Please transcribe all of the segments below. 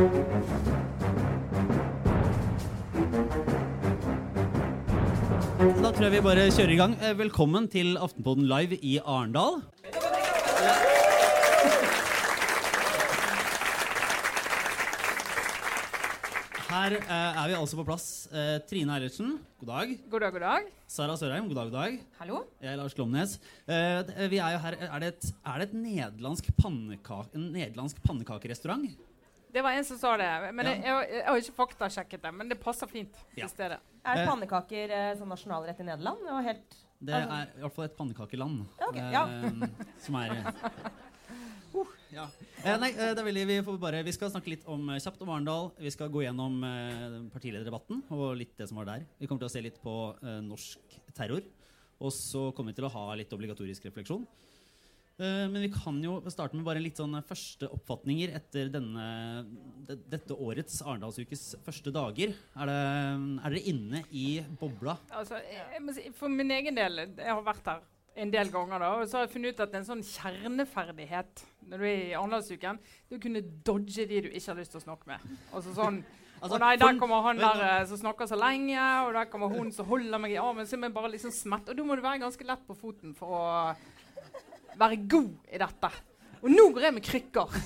Da tror jeg vi bare kjører i gang. Eh, Velkommen til Aftenpoden live i Arendal. Her eh, er vi altså på plass. Eh, Trine Eilertsen, god dag. God dag, god dag. Sara Sørheim, god dag, god dag. Hallo? Jeg er Lars Glomnes. Eh, vi er jo her, er det et, er det et nederlandsk panneka en nederlandsk pannekakerestaurant? Det var en som sa det. Men Ja. jeg, jeg, jeg har ikke faktasjekket det, men det passer fint Ja. i stedet. Er Eh. pannekaker eh, som nasjonalrett i Nederland? Det var helt Det er i hvert fall et pannekakeland. Ok, ja. eh, som er Uh, ja. eh, Nei, eh, det er veldig, vi, får bare, vi skal snakke litt om eh, kjapt om Arendal. Vi skal gå gjennom eh, partilederdebatten og litt det som var der. Vi kommer til å se litt på eh, norsk terror. Og så kommer vi til å ha litt obligatorisk refleksjon. Eh, men vi kan jo starte med bare litt sånn første oppfatninger etter denne, dette årets Arendalsukes første dager. Er, det, er dere inne i bobla? Altså, si, for min egen del, jeg har vært her en del ganger, da, og så har jeg funnet ut at en sånn kjerneferdighet når du er i Arendalsuken, du kunne dodge de du ikke har lyst til å snakke med. Altså sånn Altså, og nei, der kommer han der eh, som snakker så lenge, og der kommer hun som holder meg i armen. Så er bare liksom smett. Og da må du være ganske lett på foten for å være god i dette. Og nå går jeg med krykker.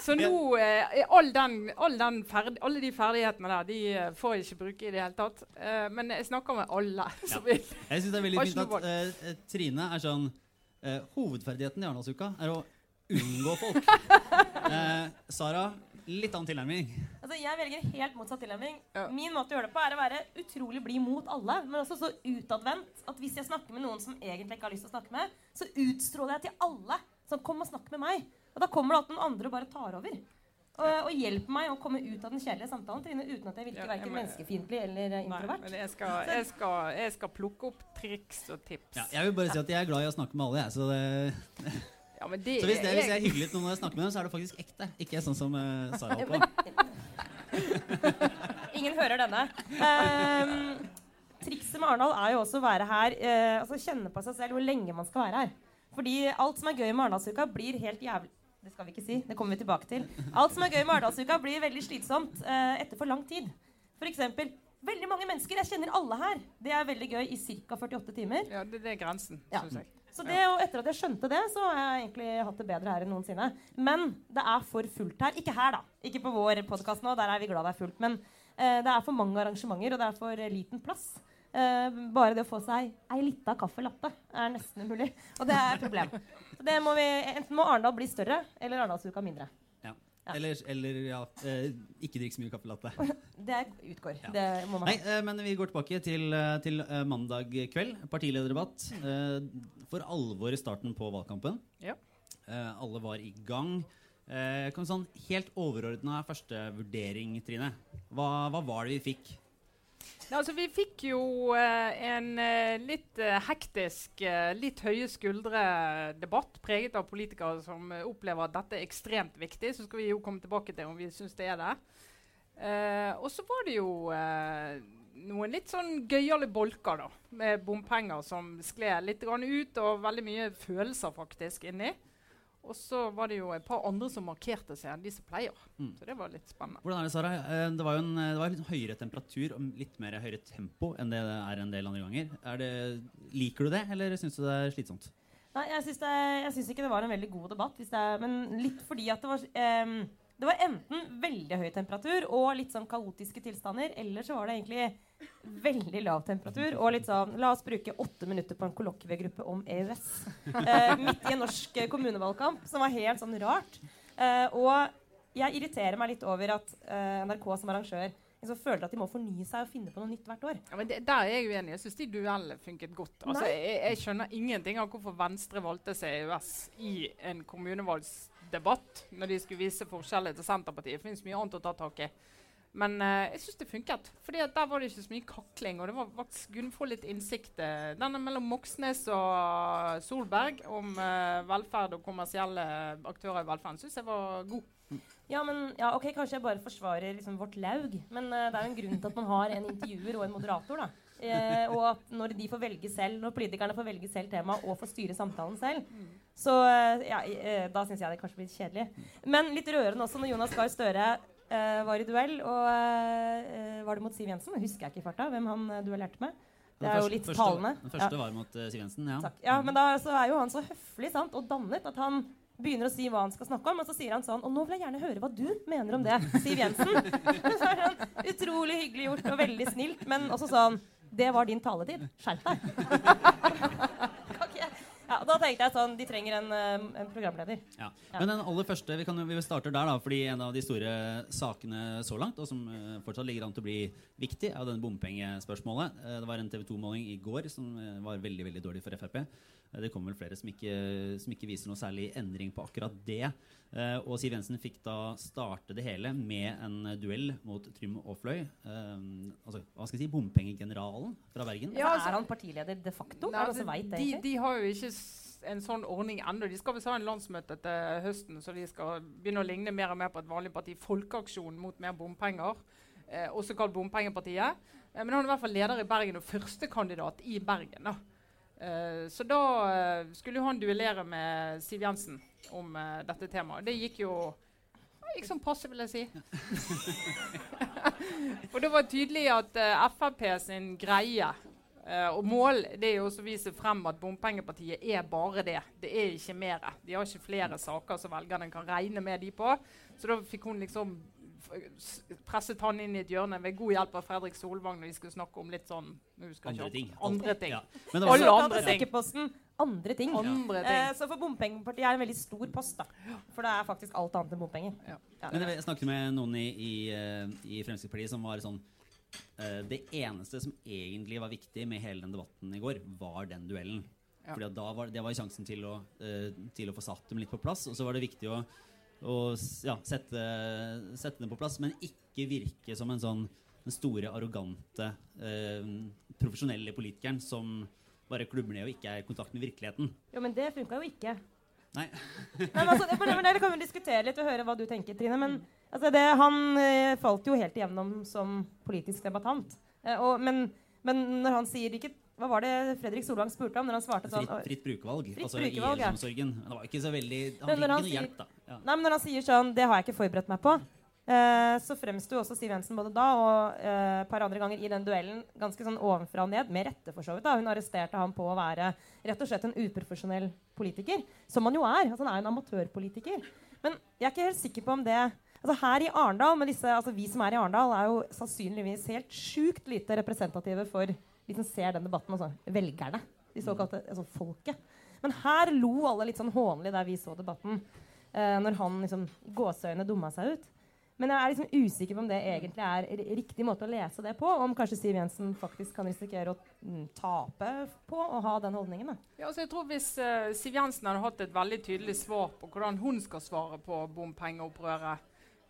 Så nå eh, all den, all den ferd, alle de ferdighetene der de eh, får jeg ikke bruke i det hele tatt. Eh, men jeg snakker med alle. som vil. Jeg synes det er veldig fint at eh, Trine er sånn eh, Hovedferdigheten i Arendalsuka er å unngå folk. Eh, Sara, litt annen tilnærming. Altså, Jeg velger helt motsatt tilnærming. Ja. Min måte å gjøre det på er å være utrolig blid mot alle, men også så utadvendt at hvis jeg snakker med noen som egentlig ikke har lyst til å snakke med, så utstråler jeg til alle som kommer og snakker med meg. Og da kommer det at noen andre bare tar over. Og, og hjelper meg å komme ut av den kjedelige samtalen Trine, uten at jeg virker Ja, verken menneskefiendtlig eller introvert. Nei, men jeg skal, jeg, skal, jeg skal plukke opp triks og tips. Ja, jeg vil bare si at jeg er glad i å snakke med alle. Jeg, så, det, Ja, men det så hvis, det, hvis jeg er hyggelig til noen jeg snakker med, dem, så er det faktisk ekte. Ikke sånn som uh, Sara holdt på. Ingen hører denne. Um, trikset med Arendal er jo også å være her uh, altså Kjenne på seg selv hvor lenge man skal være her. Fordi alt som er gøy med Arendalsuka, blir helt jævlig Det skal vi ikke si. Det kommer vi tilbake til. Alt som er gøy med Arendalsuka, blir veldig slitsomt uh, etter for lang tid. For eksempel veldig mange mennesker. Jeg kjenner alle her. Det er veldig gøy i ca. 48 timer. Ja, det, det er grensen, Ja. synes jeg. Så det, og etter at jeg skjønte det, så har jeg egentlig hatt det bedre her enn noensinne. Men det er for fullt her. Ikke her, da. Ikke på vår podkast nå. Der er vi glad det er fullt. Men eh, det er for mange arrangementer, og det er for liten plass. Eh, bare det å få seg ei lita caffè latte er nesten umulig. Og det er et problem. Så det må vi, enten må Arendal bli større, eller Arendalsuka mindre. Ja. Ja. Eller, eller ja, eh, ikke drikk så mye kaffelatte. Det utgår. Ja. Det må man Nei, ha. eh, men vi går tilbake til, eh, til eh, mandag kveld. Partilederdebatt. Eh, for alvor i starten på valgkampen. Ja. Eh, alle var i gang. Eh, kan sånn Helt overordna førstevurdering, Trine. Hva, hva var det vi fikk? Nei, altså, vi fikk jo eh, en eh, litt eh, hektisk, eh, litt høye skuldre-debatt preget av politikere som opplever at dette er ekstremt viktig. Så skal vi jo komme tilbake til om vi syns det er det. Eh, og så var det jo noen litt sånn gøyale bolker, da. Med bompenger som skled litt grann ut, og veldig mye følelser faktisk inni. Og så var det jo et par andre som markerte seg enn de som pleier. Mm. Så det var litt spennende. Hvordan er det, Sara? Eh, Det var jo en, det var litt høyere temperatur og litt mer høyere tempo enn det det er en del andre ganger. Er det, liker du det, eller syns du det er slitsomt? Nei, jeg syns, det, jeg syns ikke det var en veldig god debatt. Hvis det er, men litt fordi at det var um, Det var enten veldig høy temperatur og litt sånn kaotiske tilstander, eller så var det egentlig veldig lav temperatur og litt sånn La oss bruke åtte minutter på en kollokviegruppe om EØS. Eh, midt i en norsk eh, kommunevalgkamp, som var helt sånn rart. Eh, og jeg irriterer meg litt over at eh, NRK som arrangør liksom føler at de må fornye seg og finne på noe nytt hvert år. Ja, men det, Der er jeg uenig. Jeg syns de duellene funket godt. Altså, jeg, jeg skjønner ingenting av hvorfor Venstre valgte seg EØS i en kommunevalgsdebatt når de skulle vise forskjeller til Senterpartiet. Det finnes mye annet å ta tak i. Men uh, jeg syns det funket. Fordi at Der var det ikke så mye kakling. Og det var faktisk kunne få litt innsikt. eh, Denne mellom Moxnes og Solberg om uh, velferd og kommersielle aktører i velferden syns jeg var god. Ja, men, ja, ok, Kanskje jeg bare forsvarer liksom, vårt laug, men uh, det er jo en grunn til at man har en intervjuer og en moderator. og at når de får velge selv, når politikerne får velge selv tema og får styre samtalen selv, så ja, da syns jeg det kanskje blir kjedelig. Men litt rørende også når Jonas Gahr Støre eh, var i duell. Og uh, var det mot Siv Jensen? Husker jeg ikke i farta hvem han uh, duellerte med. Det er jo litt første, talende. Den første var mot eh, Siv Jensen, ja. Takk. Ja, men da så er jo han så høflig sant, og dannet at han begynner å si hva han skal snakke om, og så sier han sånn Og nå vil jeg gjerne høre hva du mener om det, Siv Jensen. så er han utrolig hyggelig gjort og veldig snilt, men også sånn Det var din taletid. Skjerp deg. Ja, da tenkte jeg sånn De trenger en, eh, en programleder. Ja. Men den aller første, vi, kan, vi starter der, da, fordi en av de store sakene så langt, og som eh, fortsatt ligger an til å bli viktig, er denne bompengespørsmålet. Eh, det var en TV 2-måling i går som var veldig veldig dårlig for Frp. Eh, det kommer vel flere som ikke, som ikke viser noe særlig endring på akkurat det. Eh, og Siv Jensen fikk da starte det hele med en duell mot Trym Aafløy. Eh, altså, hva skal jeg si, bompengegeneralen fra Bergen. Ja, altså, altså- er han partileder de facto? Nei, er det altså, vet det, de, de har jo ikke en sånn ordning ennå. De skal visst ha en landsmøte til høsten, så de skal begynne å ligne mer og mer på et vanlig parti. Folkeaksjonen mot mer bompenger, eh, også kalt Bompengepartiet. Eh, men han er i hvert fall leder i Bergen og førstekandidat i Bergen. da. Eh, så da uh, skulle han duellere med Siv Jensen om uh, dette temaet. Det gikk jo gikk sånn passe, vil jeg si. For det var tydelig at Frp sin greie og mål det er jo å vise frem at bompengepartiet er bare det. Det er ikke mer. De har ikke flere saker som velgerne kan regne med de på. Så da fikk hun liksom presset han inn i et hjørne ved god hjelp av Fredrik Solvang når vi skulle snakke om litt sånn Andre ting. Andre ting. Ja. Men det var Alle andre ting. Andre ting. Andre Eh, så for Bompengepartiet er en veldig stor post, da. For det er faktisk alt annet enn bompenger. Ja. Ja. Men jeg snakket med noen i, i, eh, i Fremskrittspartiet som var sånn Uh, Det eneste som egentlig var viktig med hele den debatten i går, var den duellen. Ja. Fordi da var, Det var sjansen til å, uh, til å få satt dem litt på plass. Og så var det viktig å, s- ja, sette, sette det på plass, men ikke virke som en sånn den store, arrogante, eh, profesjonelle politikeren som bare klubber ned og ikke er i kontakt med virkeligheten. Jo, men det funka jo ikke. Nei. Nei, men altså, det, det, det kan vi diskutere litt og høre hva du tenker, Trine. Men altså, det, han eh, falt jo helt igjennom som politisk debattant. Eh, og, men, men når han sier ikke Hva var det Fredrik Solvang spurte om når han svarte sånn Fritt, fritt brukervalg. Fritt altså brukervalg, i ja. eldreomsorgen. Men Det var ikke så veldig Han Men fikk ikke noe hjelp, da. Ja. Nei, men når han sier sånn Det har jeg ikke forberedt meg på. Eh, så fremsto også Siv Jensen både da og eh, et par andre ganger i den duellen ganske sånn ovenfra og ned, med rette for så vidt. da. Hun arresterte ham på å være rett og slett en uprofesjonell politiker. Som han jo er. Altså, han er en amatørpolitiker. Men jeg er ikke helt sikker på om det altså Her i Arendal, med disse, altså vi som er i Arendal, er jo sannsynligvis helt sjukt lite representative for de som ser den debatten. Altså velgerne. De såkalte altså folket. Men her lo alle litt sånn hånlig der vi så debatten. eh, når han liksom gåseøyne dumma seg ut. Men jeg er liksom usikker på om det egentlig er riktig måte å lese det på. Om kanskje Siv Jensen faktisk kan risikere å mm, tape på å ha den holdningen. Ja, altså jeg tror Hvis uh, Siv Jensen hadde hatt et veldig tydelig svar på hvordan hun skal svare på bompengeopprøret,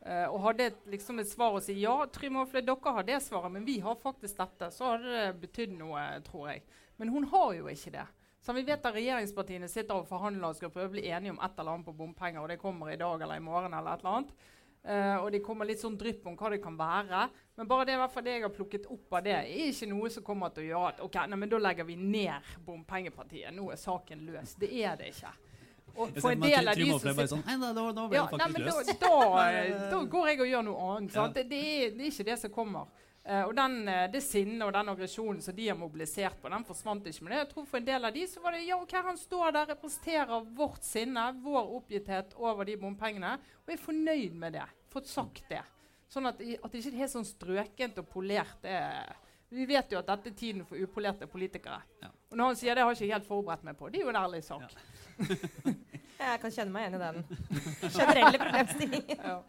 eh, og hadde et, liksom et svar å si ja, Trym Aafløy, dere har det svaret, men vi har faktisk dette, så hadde det betydd noe, tror jeg. Men hun har jo ikke det. Så vi vet at regjeringspartiene sitter og forhandler og skal prøve å bli enige om et eller annet på bompenger, og det kommer i dag eller i morgen eller et eller annet. Uh, og de kommer litt sånn drypp om hva det kan være. Men bare det, det jeg har plukket opp av det, er ikke noe som kommer til å gjøre at ok, nei, men da legger vi ned bompengepartiet. Nå er saken løs. Det er det ikke. Og en del av de som sitter sånn da, da, da ble ja, det faktisk løst. da, da går jeg og gjør noe annet. Ja. Det, det, er, det er ikke det som kommer. Uh, og den, eh, Det sinnet og den aggresjonen som de har mobilisert på, den forsvant ikke. Men det, jeg tror for en del av de så var det ja, ok, han står der, representerer vårt sinne, vår oppgitthet over de bompengene, og er fornøyd med det. Fått sagt det. Sånn at, at det ikke er helt sånn strøkent og polert. Det, vi vet jo at dette er tiden for upolerte politikere. Ja. Og når han sier det har jeg ikke helt forberedt meg på, det er jo en ærlig sak. Jeg kan kjenne meg igjen i den generelle problemstillingen. Ja.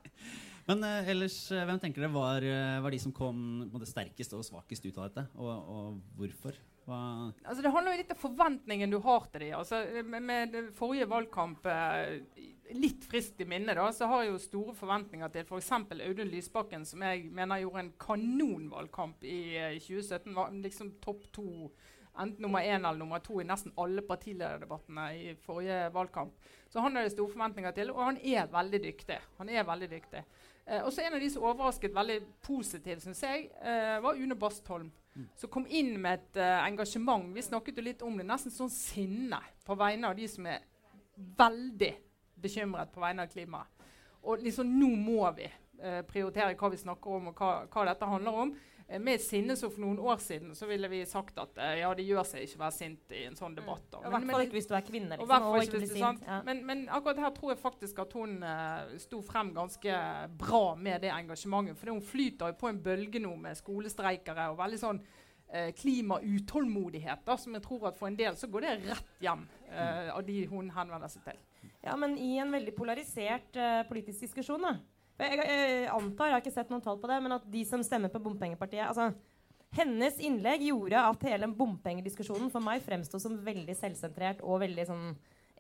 Men eh, ellers, eh, hvem tenker dere var, eh, var de som kom sterkest og svakest ut av dette? Og, og hvorfor? Altså, det handler jo litt om forventningen du har til dem. Altså, med, med forrige valgkamp eh, litt friskt i minne, da, så har jeg jo store forventninger til f.eks. Audun Lysbakken, som jeg mener gjorde en kanonvalgkamp i eh, 2017. Var liksom topp to, enten nummer én eller nummer to i nesten alle partilederdebattene i forrige valgkamp. Så han har jeg store forventninger til, og han er veldig dyktig. Han er veldig dyktig. Eh, og så En av de som overrasket veldig positivt, syns jeg, eh, var Une Bastholm. Som kom inn med et uh, engasjement. Vi snakket jo litt om det. Nesten sånn sinne på vegne av de som er veldig bekymret på vegne av klimaet. Og liksom nå må vi uh, prioritere hva vi snakker om, og hva, hva dette handler om. Eh, med et sinne som for noen år siden så ville vi sagt at uh, ja, det gjør seg ikke å være sint i en sånn debatt. Og hvert fall ikke hvis du er kvinne. Liksom, og, og ikke bli sint. Ja. Men, men, akkurat her tror jeg faktisk at hun uh, sto frem ganske bra med det engasjementet. For hun flyter jo på en bølge nå med skolestreikere og veldig sånn uh, klimautålmodighet. som jeg tror at for en del så går det rett hjem uh, av de hun henvender seg til. Ja, men i en veldig polarisert politisk diskusjon, da jeg, jeg, antar, jeg har ikke sett noen tall på det, men at de som stemmer på Bompengepartiet altså, Hennes innlegg gjorde at hele bompengediskusjonen for meg fremsto som veldig selvsentrert og veldig sånn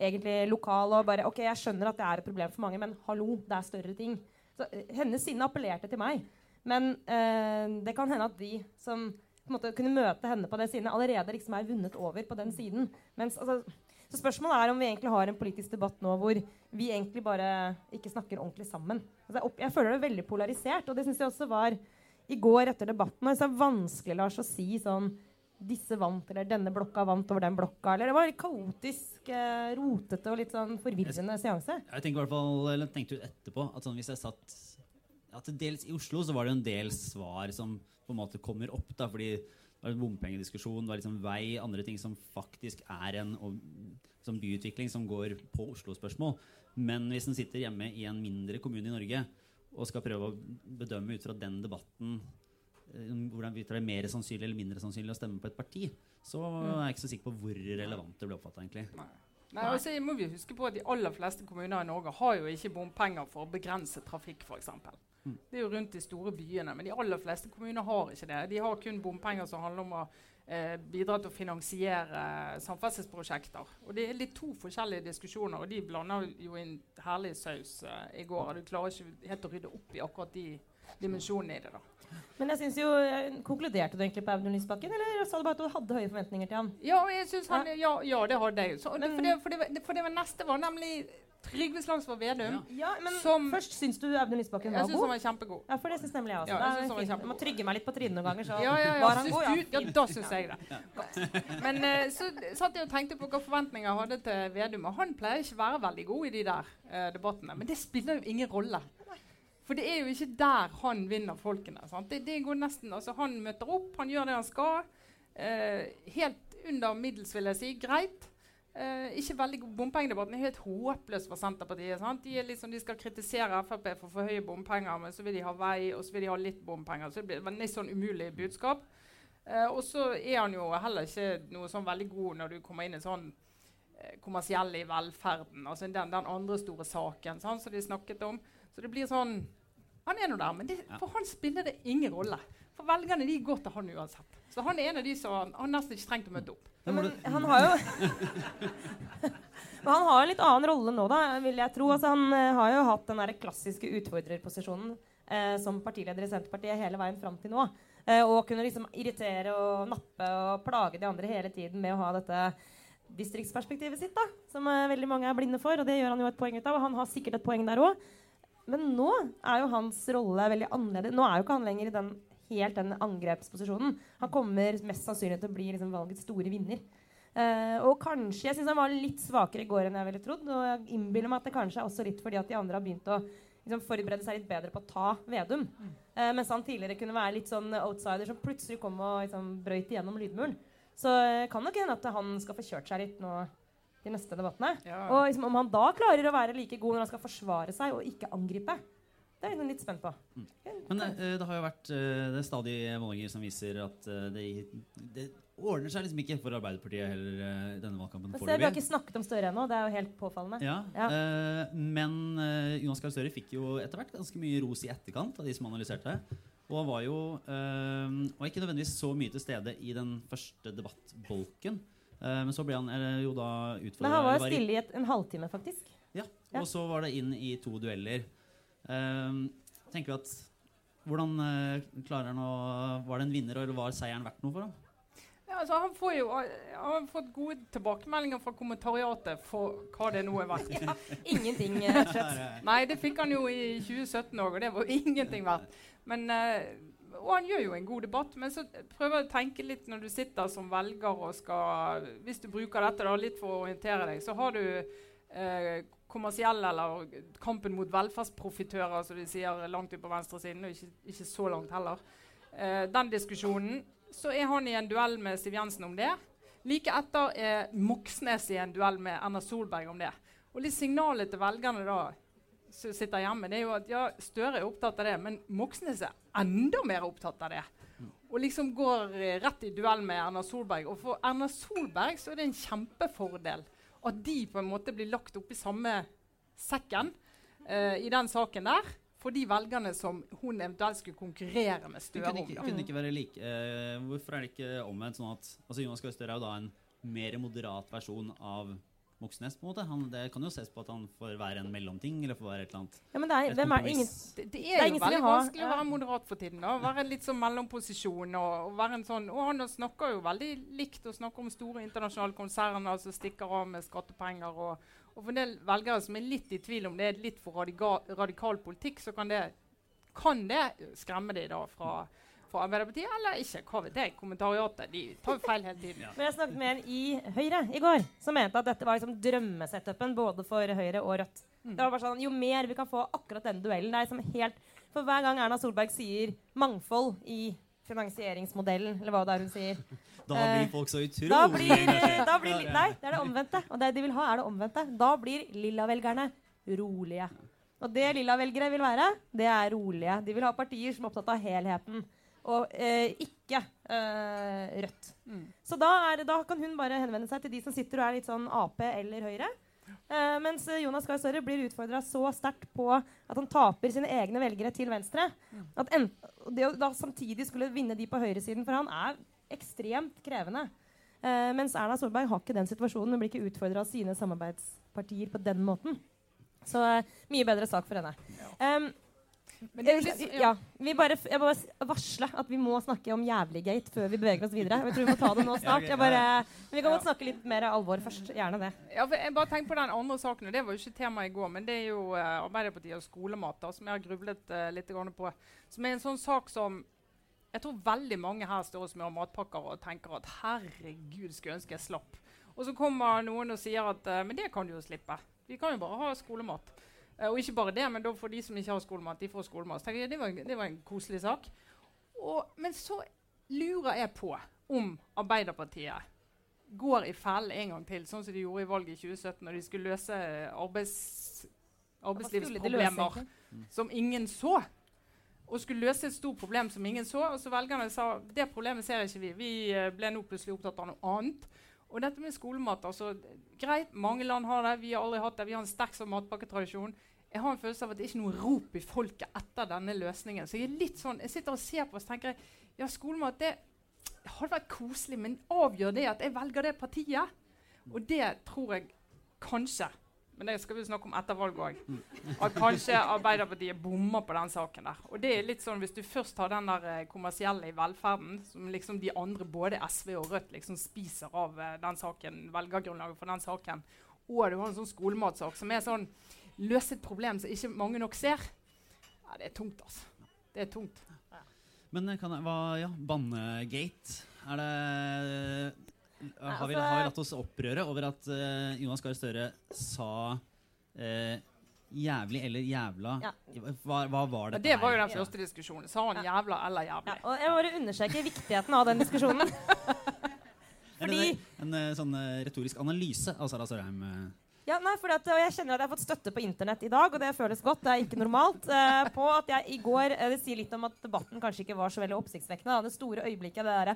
egentlig lokal. og bare, ok, Jeg skjønner at det er et problem for mange, men hallo, det er større ting. Så eh, Hennes sinne appellerte til meg. Men eh, det kan hende at de som på en måte, kunne møte henne på det sinnet, allerede liksom er vunnet over på den siden. Mens altså, så spørsmålet er om vi egentlig har en politisk debatt nå hvor vi egentlig bare ikke snakker ordentlig sammen. Altså, jeg føler det veldig polarisert, og det syns jeg også var i går etter debatten. Og det er vanskelig Lars, å si sånn disse vant, eller denne blokka vant over den blokka. Eller det var en kaotisk, eh, rotete og litt sånn forvirrende seanse. Jeg tenker i hvert fall, eller tenkte ut etterpå at sånn, hvis jeg satt at dels I Oslo så var det en del svar som på en måte kommer opp. da, fordi var en bompengediskusjon, det var liksom vei, andre ting som faktisk er en som byutvikling som går på Oslo-spørsmål. Men hvis en sitter hjemme i en mindre kommune i Norge og skal prøve å bedømme ut fra den debatten eh, hvordan det er mer sannsynlig eller mindre sannsynlig å stemme på et parti, så er jeg ikke så sikker på hvor relevant det blir oppfatta. Nei. Nei, altså, må vi huske på at De aller fleste kommuner i Norge har jo ikke bompenger for å begrense trafikk. For. Mm. Det er jo rundt de store byene, men de aller fleste kommuner har ikke det. De har kun bompenger som handler om å eh, bidra til å finansiere eh, samferdselsprosjekter. Og Det er litt to forskjellige diskusjoner, og de blander jo inn herlig saus eh, i går. og Du klarer ikke helt å rydde opp i akkurat de dimensjonene i det. da. Men jeg synes jo, eh, Konkluderte du egentlig på Audun Lysbakken, eller sa du bare at du hadde høye forventninger til han? Ja, jeg synes han, ja, ja det hadde jeg. Så, for, det, for, det, for det neste var nemlig Trygve Slagsvold Vedum. Ja. men som, Først syns du Audun Lysbakken var god? Jeg syns han var kjempegod. Ja, for det syns nemlig jeg også. Ja, jeg, jeg må trygge meg litt på trynet noen ganger, så ja, ja, ja. var han god. Ja, ja da syns jeg det. Men uh, så satt jeg og tenkte på hvilke forventninger jeg hadde til Vedum, og han pleier ikke å være veldig god i de der uh, debattene. Men det spiller jo ingen rolle. For det er jo ikke der han vinner folkene. Det, det, går nesten, altså Han møter opp, han gjør det han skal. Eh, helt under middels, vil jeg si. Greit. Eh, ikke veldig god Bompengedebatten er helt håpløs for Senterpartiet. De, liksom, de, skal kritisere Frp for for høye bompenger, men så vil de ha vei og så vil de ha litt bompenger. Så det blir et sånn umulig budskap. Eh, og så er han jo heller ikke noe sånn veldig god når du kommer inn i sånn kommersiell kommersielle i velferden. altså den, den andre store saken sant, som de snakket om. Så det blir sånn Han er nå der, men det, for han spiller det ingen rolle. For velgerne de går til han uansett. Så han er en av de som han nesten ikke trengt å møte opp. Men han har jo Men han har en litt annen rolle nå, da, vil jeg tro. Altså, han uh, har jo hatt den der klassiske utfordrerposisjonen eh, som partileder i Senterpartiet hele veien fram til nå. Eh, og kunne liksom irritere og nappe og plage de andre hele tiden med å ha dette distriktsperspektivet sitt, da, som veldig mange er blinde for. Og det gjør han jo et poeng ut av. Og han har sikkert et poeng der òg. Men nå er jo hans rolle veldig annerledes. Nå er jo ikke han lenger i den helt den angrepsposisjonen. Han kommer mest sannsynlig til å bli liksom, valgets store vinner. Uh, og kanskje, Jeg syns han var litt svakere i går enn jeg ville trodd. Og jeg innbiller meg at det kanskje er også litt fordi at de andre har begynt å liksom, forberede seg litt bedre på å ta Vedum. Mm. Uh, mens han tidligere kunne være litt sånn outsider som plutselig kom og liksom, brøyt igjennom lydmuren. Så uh, kan nok hende at han skal få kjørt seg litt nå de neste debattene. Ja. Og liksom, om han da klarer å være like god når han skal forsvare seg og ikke angripe, det er jeg litt spent på. Mm. Men uh, det har jo vært uh, det er stadig målinger som viser at uh, det, det, ordner seg liksom ikke for Arbeiderpartiet heller denne valgkampen. Vi har ikke snakket om Støre ennå. Det er jo helt påfallende. Ja, ja. men Jonas Gahr Støre fikk jo etter hvert ganske mye ros i etterkant av de som analyserte. Og han var jo var ikke nødvendigvis så mye til stede i den første debattbolken. Men så ble han jo da utfordra Men han var stille i et, en halvtime, faktisk. Ja, og så var det inn i to dueller. Uh, tenker vi at Hvordan uh, klarer han å Var det en vinner, eller var seieren verdt noe for ham? Ja, altså, han, får jo, han har fått gode tilbakemeldinger fra kommentariatet for hva det nå er verdt. ja, ingenting, eh, Nei, det fikk han jo i 2017 òg, og det var ingenting verdt. Men uh, og han gjør jo en god debatt, men så prøver jeg å tenke litt når du sitter som velger og skal Hvis du bruker dette da, litt for å orientere deg, så har du eh, kommersielle eller kampen mot velferdsprofitører, som de sier langt ut på venstresiden, og ikke, ikke så langt heller. Eh, den diskusjonen. Så er han i en duell med Siv Jensen om det. Like etter er Moxnes i en duell med Erna Solberg om det. Og litt signalet til velgerne da sitter hjemme, det er jo at ja, Støre er opptatt av det, men Moxnes er enda mer opptatt av det. Og liksom går eh, rett i duell med Erna Solberg. Og for Erna Solberg så er det en kjempefordel at de på en måte blir lagt oppi samme sekken uh, i den saken der. For de velgerne som hun eventuelt skulle konkurrere med Støre kunne om. ikke, kunne ikke være like Uh, Hvorfor er det ikke omvendt sånn at altså Jonas Gahr Støre er jo da en mer moderat versjon av Moxnes? på en måte Han, Det kan jo ses på at han får være en mellomting, eller får være et eller annet Ja, men det er, hvem er ingen. Det, er, Det er, jo veldig vanskelig å være moderat for tiden. da, Være litt sånn mellomposisjon. Og, og være en sånn, og han snakker jo veldig likt og snakker om store internasjonale konserner som stikker av med skattepenger. Og, og for en del velgere som er litt i tvil om det er litt for radikal, radikal politikk, så kan det, kan det skremme de da fra, fra Arbeiderpartiet, eller ikke. Jeg. Kommentariatet de tar feil hele tiden. Ja. Men jeg snakket med en i Høyre i går som mente at dette var liksom drømmesetupen både for Høyre og Rødt. Mm. Det var bare sånn, Jo mer vi kan få akkurat denne duellen det er liksom helt, For hver gang Erna Solberg sier mangfold i finansieringsmodellen, eller hva det er hun sier Da Eh, blir folk så utrolig da blir, da blir. Nei, det er det omvendte. Og det de vil ha, er det omvendte. Da blir lilla-velgerne rolige. Og det lilla-velgere vil være, det er rolige. De vil ha partier som er opptatt av helheten. Og eh, ikke eh, Rødt. Mm. Så da, er, da kan hun bare henvende seg til de som sitter og er litt sånn Ap eller Høyre. Eh, mens eh, Jonas Gahr Støre blir utfordra så sterkt på at han taper sine egne velgere til venstre. At en, det å da samtidig skulle vinne de på høyresiden for han er ekstremt krevende. Eh, mens Erna Solberg har ikke den situasjonen. Hun blir ikke utfordra av sine samarbeidspartier på den måten. Så eh, mye bedre sak for henne. Um, jeg, litt, ja, vi bare, jeg bare s- varsle at vi må snakke om Jævlig-gate før vi beveger oss videre. Jeg tror vi må ta det nå snart. Jeg bare, men vi kan godt snakke litt mer alvor først. Gjerne det. Ja, for jeg bare tenker på den andre saken, og det var jo ikke tema i går, men det er jo uh, Arbeiderpartiet og skolemat, da, som jeg har grublet uh, litt grann på. Som er en sånn sak som jeg tror veldig mange her står og smører matpakker og tenker at herregud, skulle ønske jeg slapp. Og så kommer noen og sier at uh, men det kan du jo slippe. Vi kan jo bare ha skolemat. Eh, og ikke bare det, men da får de som ikke har skolemat, de får skolemat. Så tenker jeg, det, var det var en koselig sak. Og, men så lurer jeg på om Arbeiderpartiet går i fellen en gang til, sånn som de gjorde i valget i 2017, når de skulle løse arbeids, arbeidslivsproblemer som ingen så. Og skulle løse et stort problem som ingen så. Og så velgerne sa det problemet ser ikke vi. Vi eh, ble nå plutselig opptatt av noe annet. Og dette med skolemat altså, Greit, mange land har det. Vi har aldri hatt det. Vi har en sterk sånn matpakketradisjon. Jeg har en følelse av at det ikke er noe rop i folket etter denne løsningen. Så jeg er litt sånn, jeg sitter og ser på og tenker ja, skolemat det hadde vært koselig, men avgjør det at jeg velger det partiet? Og det tror jeg kanskje Men det skal vi snakke om etter valget òg. At kanskje Arbeiderpartiet bommer på den saken der. Og det er litt sånn hvis du først har den der eh, kommersielle i velferden, som liksom de andre, både SV og Rødt, liksom spiser av eh, den saken, velgergrunnlaget for den saken, og du har en sånn skolematsak som er sånn Løse et problem som ikke mange nok ser. Ja, det er tungt, altså. Det er tungt. Men eh, kan jeg, hva, ja, Bannegate Er det har vi, altså- har vi latt oss opprøre over at uh, Jonas Gahr Støre sa uh, jævlig eller jævla? Ja. Hva, hva var Ja, det? det var jo den første diskusjonen. Sa han jævla eller Ja, og jeg bare understreker viktigheten av den diskusjonen. fordi- En, eh, sånn eh, retorisk analyse av Sara Sørheim. Ja, nei, fordi at, Jeg kjenner at jeg har fått støtte på internett i dag, og det føles godt. Det er ikke normalt. Eh, på at jeg i går, eh, Det sier litt om at debatten kanskje ikke var så veldig oppsiktsvekkende. Det store øyeblikket, det derre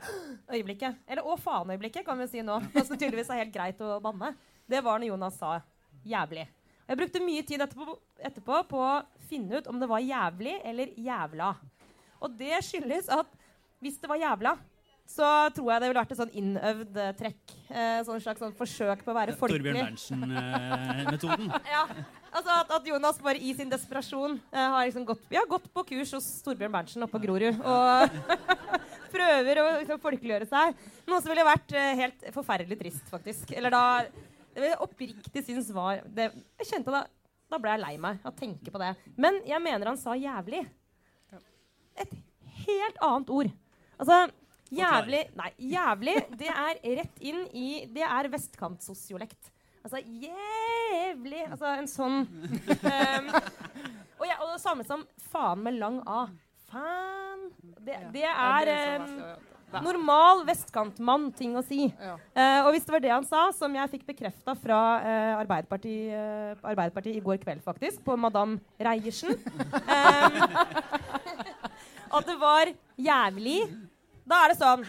øyeblikket, eller å faen-øyeblikket, kan vi si nå, Som som tydeligvis er helt greit å banne, det var når Jonas sa 'jævlig'. Og Jeg brukte mye tid etterpå, etterpå på å finne ut om det var jævlig eller jævla. Og det skyldes at hvis det var jævla, så tror jeg det ville vært et sånn innøvd eh, trekk. Eh, sånn slags sånn forsøk på å være folkelig. Torbjørn Berntsen-metoden. Ja, altså at, at Jonas bare i sin desperasjon eh, har liksom gått, ja, gått på kurs hos Torbjørn Berntsen oppe på Grorud. Og prøver å liksom, folkeliggjøre seg. Noe som ville vært eh, helt forferdelig trist, faktisk. Eller da Det vil jeg oppriktig synes var det, Jeg kjente da Da ble jeg lei meg av å tenke på det. Men jeg mener han sa jævlig. Et helt annet ord. Altså jævlig Nei, jævlig, det er rett inn i Det er vestkantsosiolekt. Altså jævlig Altså en sånn um, og, ja, og det samme som faen med lang A. Faen. Det, det er um, normal vestkantmann-ting å si. Eh, og hvis det var det han sa, som jeg fikk bekrefta fra uh, Arbeiderpartiet, uh, Arbeiderpartiet i går kveld, faktisk, på Madame Reiersen um, At det var jævlig, da er det sånn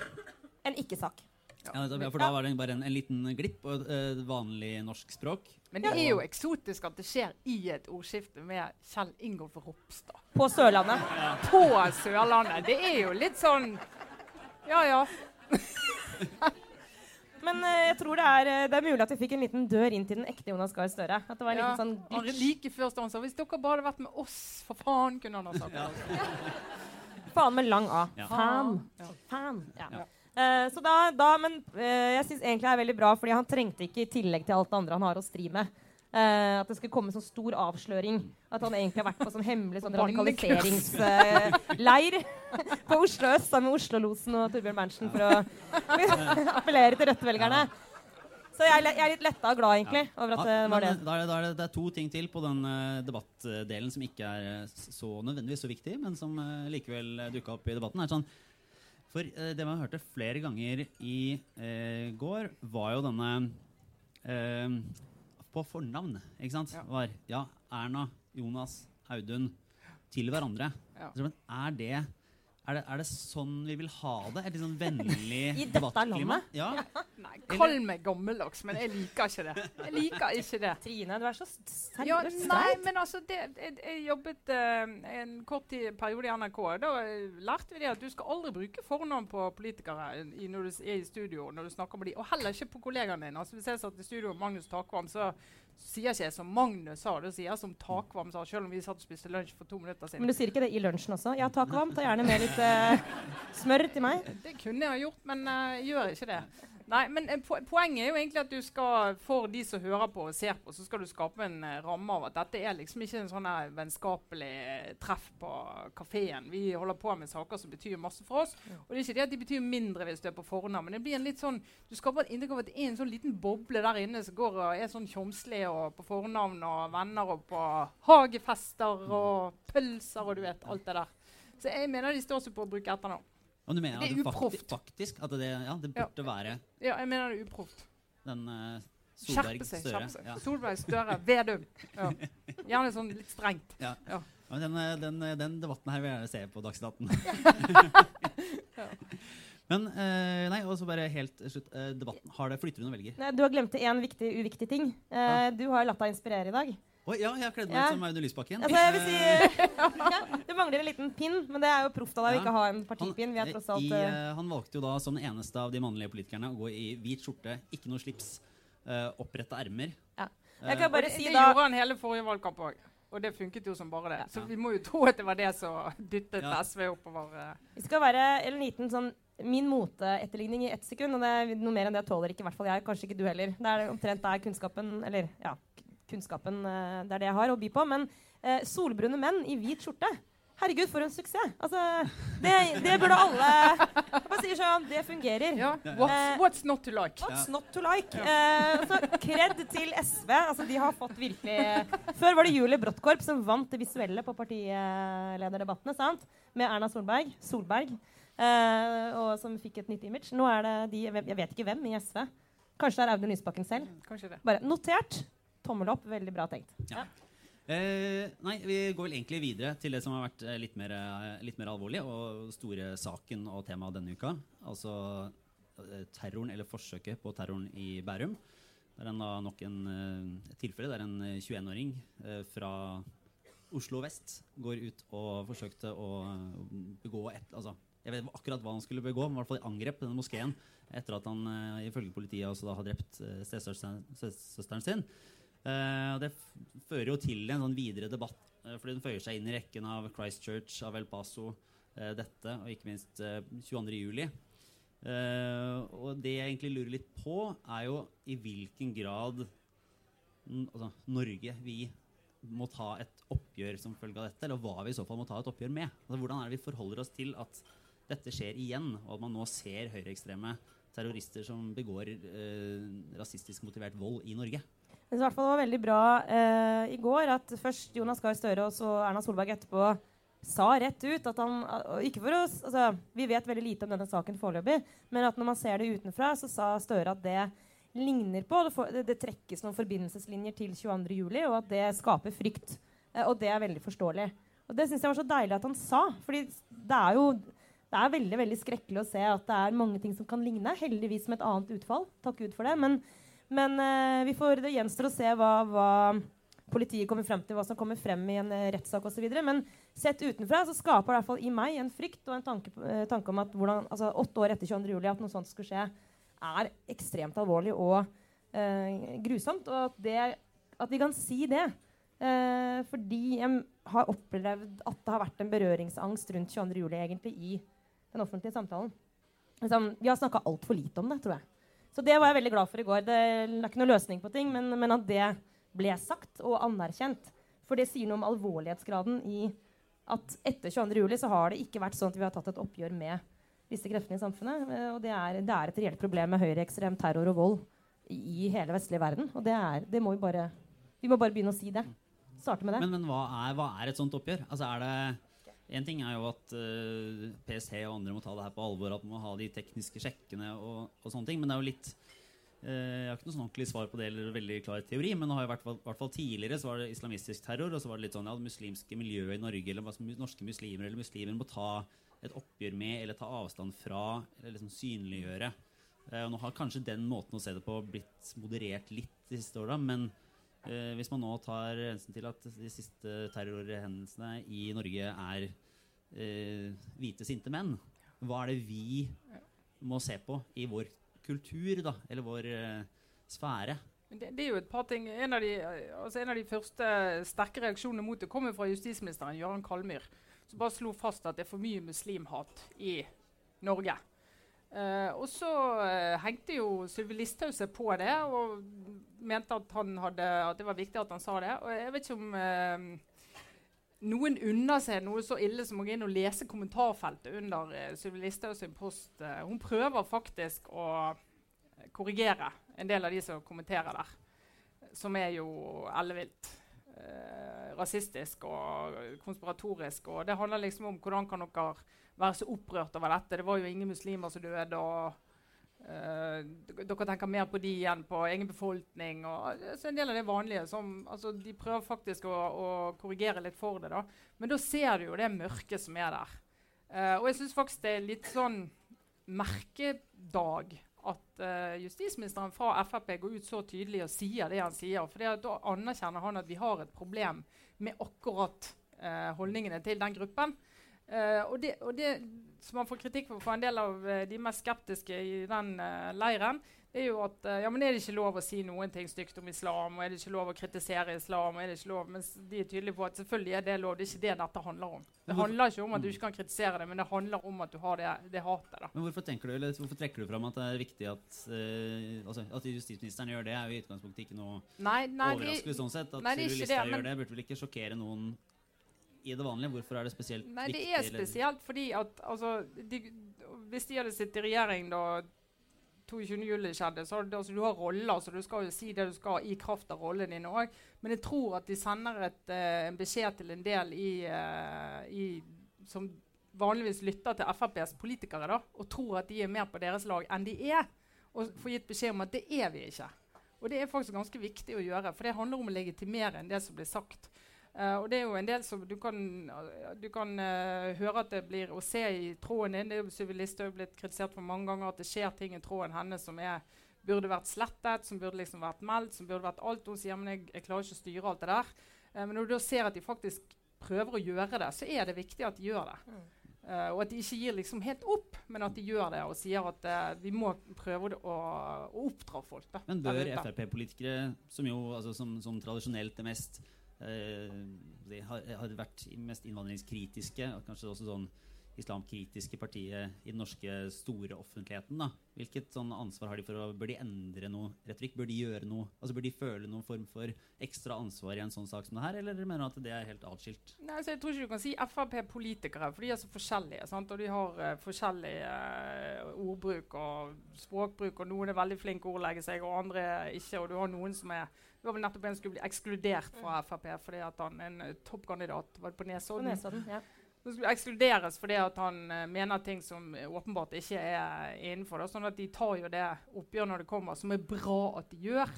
en ikke-sak. Ja, ja, for da var det bare en, en liten glipp og et eh, vanlig norsk språk. Men det er jo eksotisk at det skjer i et ordskifte med Kjell Ingolf Ropstad. På Sørlandet. På Sørlandet. Det er jo litt sånn Ja ja. Men eh, jeg tror det er, eh, det er mulig at vi fikk en liten dør inn til den ekte Jonas Gahr Støre. At det var en ja. liten sånn Han glitch. like før står han Hvis dere bare hadde vært med oss, for faen, kunne han ha sagt. Faen med lang A. Ja. Fan. Ja. Fan. Ja. Ja. Eh, så da, da Men uh, jeg syns egentlig det er veldig bra, fordi han trengte ikke i tillegg til alt det andre han har å stri med. Uh, at det skulle komme sånn stor avsløring. At han egentlig har vært på sånn hemmelig sånn radikaliseringsleir uh, på Oslo øst sammen med Oslo-losen og Torbjørn Berntsen for å appellere til Rødt-velgerne. Så jeg, er jeg er litt letta og glad, egentlig, over at det var det. eh, Da er det, da er det, det er to ting til på den uh, debattdelen som ikke er eh, så nødvendigvis så viktig, men som uh, likevel dukka opp i debatten. er sånn For uh, det man hørte flere ganger i går, var jo denne På fornavn, ikke sant? Ja. Var ja, Erna, Jonas, Audun til hverandre. Ja. Så, men er det er det, er det sånn vi vil ha det? Et litt sånn vennlig I dette debattklima? landet? Ja. Nei, kall meg gammeldags, men jeg liker ikke det. Jeg liker ikke det. Trine, du er så seriøs. Ja, nei, men altså det, jeg, jeg jobbet uh, en kort tid, periode i NRK. Da eh, lærte vi det at du skal aldri bruke fornavn på politikere i, når du er i studio. når du snakker med dem, Og heller ikke på kollegaene dine. Altså, hvis jeg satt i studio med Magnus Takvam, så sier ikke jeg som Magnus sa, det sier jeg som Takvam sa, selv om vi satt og spiste lunsj for to minutter siden. Men du sier ikke det i lunsjen også? Ja, Takvam, Ta gjerne med litt uh, smør til meg. Det kunne jeg ha gjort, men eh, jeg gjør ikke det. Nei, men eh, po Poenget er jo egentlig at du skal, for de som hører på og ser på, så skal du skape en eh, ramme av at dette er liksom ikke en sånn vennskapelig eh, treff på kafeen. Vi holder på med saker som betyr masse for oss. Og det er ikke det at de betyr mindre hvis du er på fornavn, men det blir en litt sånn, du skaper et inntrykk av at det er en sånn liten boble der inne som går og er sånn tjomslig og på fornavn og venner og på hagefester og pølser og du vet, alt det der. Så jeg mener de står seg på å bruke etternavn. Og du mener Det er uproft. faktisk at det, ja, det Ja. burde være Ja, jeg mener det er uproft. den uh, Solberg Skjerpe seg. Kjerpe seg. Ja. Solberg Støre. Vedum. Ja. Gjerne sånn litt strengt. Ja. Ja. Men den, eh, den, eh, den debatten her vil jeg gjerne se på Dagsnytt 18. Men eh, nei, og så bare helt slutt. eh, debatten. Har det flytter du og velger? Nei, Du har glemt én viktig, uviktig ting. Eh, du har latt deg inspirere i dag. Oi, ja, jeg har kledd meg Ja. ut som Audun Lysbakken. Altså, jeg vil si Eh, ja, det mangler en liten pinn, men det er jo proft av deg å Ja. ikke ha en han, partipinn. Vi er tross alt i, eh, eh, han valgte jo da som den eneste av de mannlige politikerne å gå i hvit skjorte, ikke noe slips, uh, oppretta ermer. Ja. Jeg kan bare det, si det da gjorde han hele forrige valgkamp òg. Og det funket jo som bare det. Så vi må jo tro at det var det som dyttet Ja. SV oppover. Vi skal være en liten sånn min moteetterligning i ett sekund. Og det er noe mer enn det tåler ikke i hvert fall jeg. Kanskje ikke du heller. Det er omtrent der kunnskapen Eller ja, kunnskapen eh, Det er det jeg har å by på. Men eh, solbrune menn i hvit skjorte. Herregud, for en suksess! Altså, det, det burde alle bare sier sånn, Det fungerer. Ja. Eh, What's, what's not to like? What's not to like? Eh, så kred til SV. Altså, de har fått virkelig Før var det Julie Brottkorp som vant det visuelle på partilederdebattene. sant? Med Erna Solberg. Solberg eh, og som fikk et nytt image. Nå er det de Jeg vet ikke hvem i SV. Kanskje det er Audun Lysbakken selv. Kanskje det. Bare notert. Tommel opp. Veldig bra tenkt. Eh, nei, vi går vel egentlig videre til det som har vært eh, litt, mer, eh, litt mer alvorlig, og store saken og temaet denne uka. Altså eh, terroren, eller forsøket på terroren i Bærum. Det er en, da, nok en, uh, tilfelle der en eh, 21-åring uh, fra Oslo vest går ut og forsøkte å begå et altså, Jeg vet akkurat hva han skulle begå, men i hvert fall angrep denne moskeen etter at han uh, ifølge politiet også da har drept uh, stesøsteren sin. Eh, og det fører jo til en sånn videre debatt, eh, fordi den føyer seg inn i rekken av Christchurch, av El Paso, eh, dette, og ikke minst eh, 22. juli. Eh, og det jeg egentlig lurer litt på, er jo i hvilken grad altså, Norge, vi, må ta et oppgjør som følge av dette, eller hva vi i så fall må ta et oppgjør med. Altså, hvordan er det vi forholder oss til at dette skjer igjen, og at man nå ser høyreekstreme terrorister som begår uh, rasistisk motivert vold i Norge? Fall det var veldig bra eh, i går at først Jonas Gahr Støre og så Erna Solberg etterpå sa rett ut at han ikke for oss, altså, Vi vet veldig lite om denne saken foreløpig, men at når man ser det utenfra, så sa Støre at det ligner på det, det, det trekkes noen forbindelseslinjer til 22.07, og at det skaper frykt. Eh, og det er veldig forståelig. Og det syns jeg var så deilig at han sa. fordi det er jo det er veldig veldig skrekkelig å se at det er mange ting som kan ligne. Heldigvis med et annet utfall. Takk Gud for det. Men, men uh, vi får, det gjenstår å se hva, hva, politiet kommer frem til, hva som kommer frem i en uh, rettssak osv. Men sett utenfra så skaper det i hvert fall i meg en frykt og en tanke, uh, tanke om at hvordan, altså, åtte år etter 22. juli at noe sånt skulle skje, er ekstremt alvorlig og uh, grusomt. Og at, det, at, vi kan si det. fordi jeg har opplevd at det har vært en berøringsangst rundt 22. juli egentlig i den offentlige samtalen. Liksom, vi har snakka altfor lite om det, tror jeg. Så det var jeg veldig glad for i går. Det er ikke noe løsning på ting, men, men, at det ble sagt og anerkjent. For det sier noe om alvorlighetsgraden i at etter 22. juli så har det ikke vært sånn at vi har tatt et oppgjør med disse kreftene i samfunnet. Eh, og det er, det er et reelt problem med høyreekstrem terror og vold i hele vestlige verden. Og det, er, det må vi bare Vi må bare begynne å si det. Starte med det. Men, men hva, er, hva, er, et sånt oppgjør? Altså er det en ting er jo at uh, eh, PST og andre må ta det her på alvor, at man må ha de tekniske sjekkene og, og sånne ting. Men det er jo litt uh, Jeg har ikke noe sånn ordentlig svar på det eller veldig klar teori, men det har jo vært, hvert fall tidligere så var det islamistisk terror, og så var det litt sånn ja, muslimske miljøet i Norge eller norske muslimer eller muslimer må ta et oppgjør med eller ta avstand fra eller liksom synliggjøre. Uh, og nå har kanskje den måten å se det på blitt moderert litt de siste åra, men hvis man nå tar hensyn til at de siste terrorhendelsene i Norge er eh, hvite, sinte menn, hva er det vi må se på i vår kultur, da, eller vår eh, sfære? Det, det, er jo et par ting. En av, de, altså en av de første sterke reaksjonene mot det kommer fra justisministeren Jøran Kalmyr, som bare slo fast at det er for mye muslimhat i Norge. Uh, og så uh, hengte jo Sylvi Listhaug seg på det og mente at, hadde, at, det var viktig at han sa det. Og jeg vet ikke om uh, noen unner seg noe så ille som å gå inn og lese kommentarfeltet under uh, Sylvi Listhaug sin post. hun prøver faktisk å korrigere en del av de som kommenterer der, som er jo ellevilt. Rasistisk og konspiratorisk. Og det handler liksom om hvordan kan dere være så opprørt over dette. Det var jo ingen muslimer som døde. og uh, Dere tenker mer på de enn på egen befolkning. og så En del av det vanlige. Som, altså, de prøver faktisk å, å, korrigere litt for det. da. Men da ser du jo det mørket som er der. Uh, og jeg syns faktisk det er litt sånn merkedag at uh, justisministeren fra Frp går ut så tydelig og sier det han sier. For da anerkjenner han at vi har et problem med akkurat holdningene til den gruppen. Eh, og, det, og, det, som man får kritikk for fra en del av uh, de mest skeptiske i den uh, leiren, er jo at ja, men er det ikke lov å si noen ting stygt om islam, og er det ikke lov å kritisere islam? og er det ikke lov, Mens de er tydelige på at selvfølgelig er det lov. Det er ikke det dette handler om. Det handler ikke om at du ikke kan kritisere det, men det handler om at du har det, det hatet. da. Men hvorfor, du, eller hvorfor trekker du fram at det er viktig at, altså, at justisministeren gjør det, er jo i utgangspunktet ikke noe nei, nei, overraskende sånn sett. At nei, det Listhaug gjør det, burde vel ikke sjokkere noen i det vanlige? Hvorfor er det spesielt Nei, viktig? Det er spesielt fordi at altså, de, Hvis de hadde sittet i regjering da 22. juli skjedde, så altså, du har roller, så du skal jo si det du skal i kraft av rollen din òg. Men jeg tror at de sender et, uh, en beskjed til en del i, uh, i, som vanligvis lytter til FrPs politikere da, og tror at de er mer på deres lag enn de er. Og får gitt beskjed om at det er vi ikke. Og det er faktisk ganske viktig å gjøre, for det handler om å legitimere enn det som blir sagt. Uh, og det er jo en del som Du kan, du kan uh, høre at det blir å se i tråden din. Det er jo Sylvi Listhaug blitt kritisert for mange ganger at det skjer ting i tråden hennes som er, burde vært slettet, som burde liksom vært meldt, som burde vært alt. Hun sier men jeg, jeg klarer ikke å styre alt det der. Uh, men når du da ser at de faktisk prøver å gjøre det, så er det viktig at de gjør det. Mm. Uh, og at de ikke gir liksom helt opp, men at de gjør det og sier at uh, vi må prøve å, å oppdra folk. Da, men bør Frp-politikere, som jo altså, som, som tradisjonelt det mest Eh, de har, har, vært mest innvandringskritiske. og Kanskje også sånn islamkritiske partiet i den norske store offentligheten. da. Hvilket sånn ansvar har de for å Bør de endre noe retorikk? Bør de gjøre noe? Altså Bør de føle noen form for ekstra ansvar i en sånn sak som det her, eller mener du at det er helt atskilt? Nei, altså jeg tror ikke du kan si Frp-politikere, for de er så forskjellige. Sant? Og de har uh, forskjellig uh, ordbruk og språkbruk, og noen er veldig flinke å ordlegge seg, og andre ikke. Og du har noen som er det var vel nettopp en skulle bli ekskludert fra Frp fordi at han en uh, toppkandidat var på Nesodden. På Nesodden ja. Så skulle ekskluderes fordi at han uh, mener ting som åpenbart ikke er innenfor. Da. Sånn at de tar jo det oppgjøret når det kommer, som er bra at de gjør.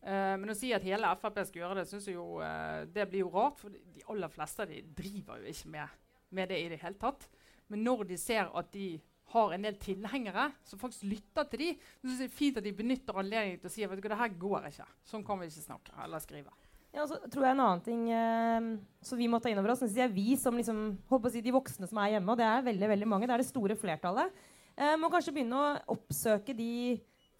Uh, men å si at hele Frp skal gjøre det, synes jeg jo uh, det blir jo rart. For de aller fleste av de driver jo ikke med, med det i det hele tatt. Men når de ser at de har en del tilhengere som faktisk lytter til de, så synes det er fint at de benytter anledningen til å si at det her går ikke. Sånn kan vi ikke snakke eller skrive. Ja, og så tror jeg En annen ting eh, som vi må ta inn over oss, synes jeg vi som liksom, håper å si, de voksne som er hjemme, og det er veldig veldig mange, det er det store flertallet, eh, må kanskje begynne å oppsøke de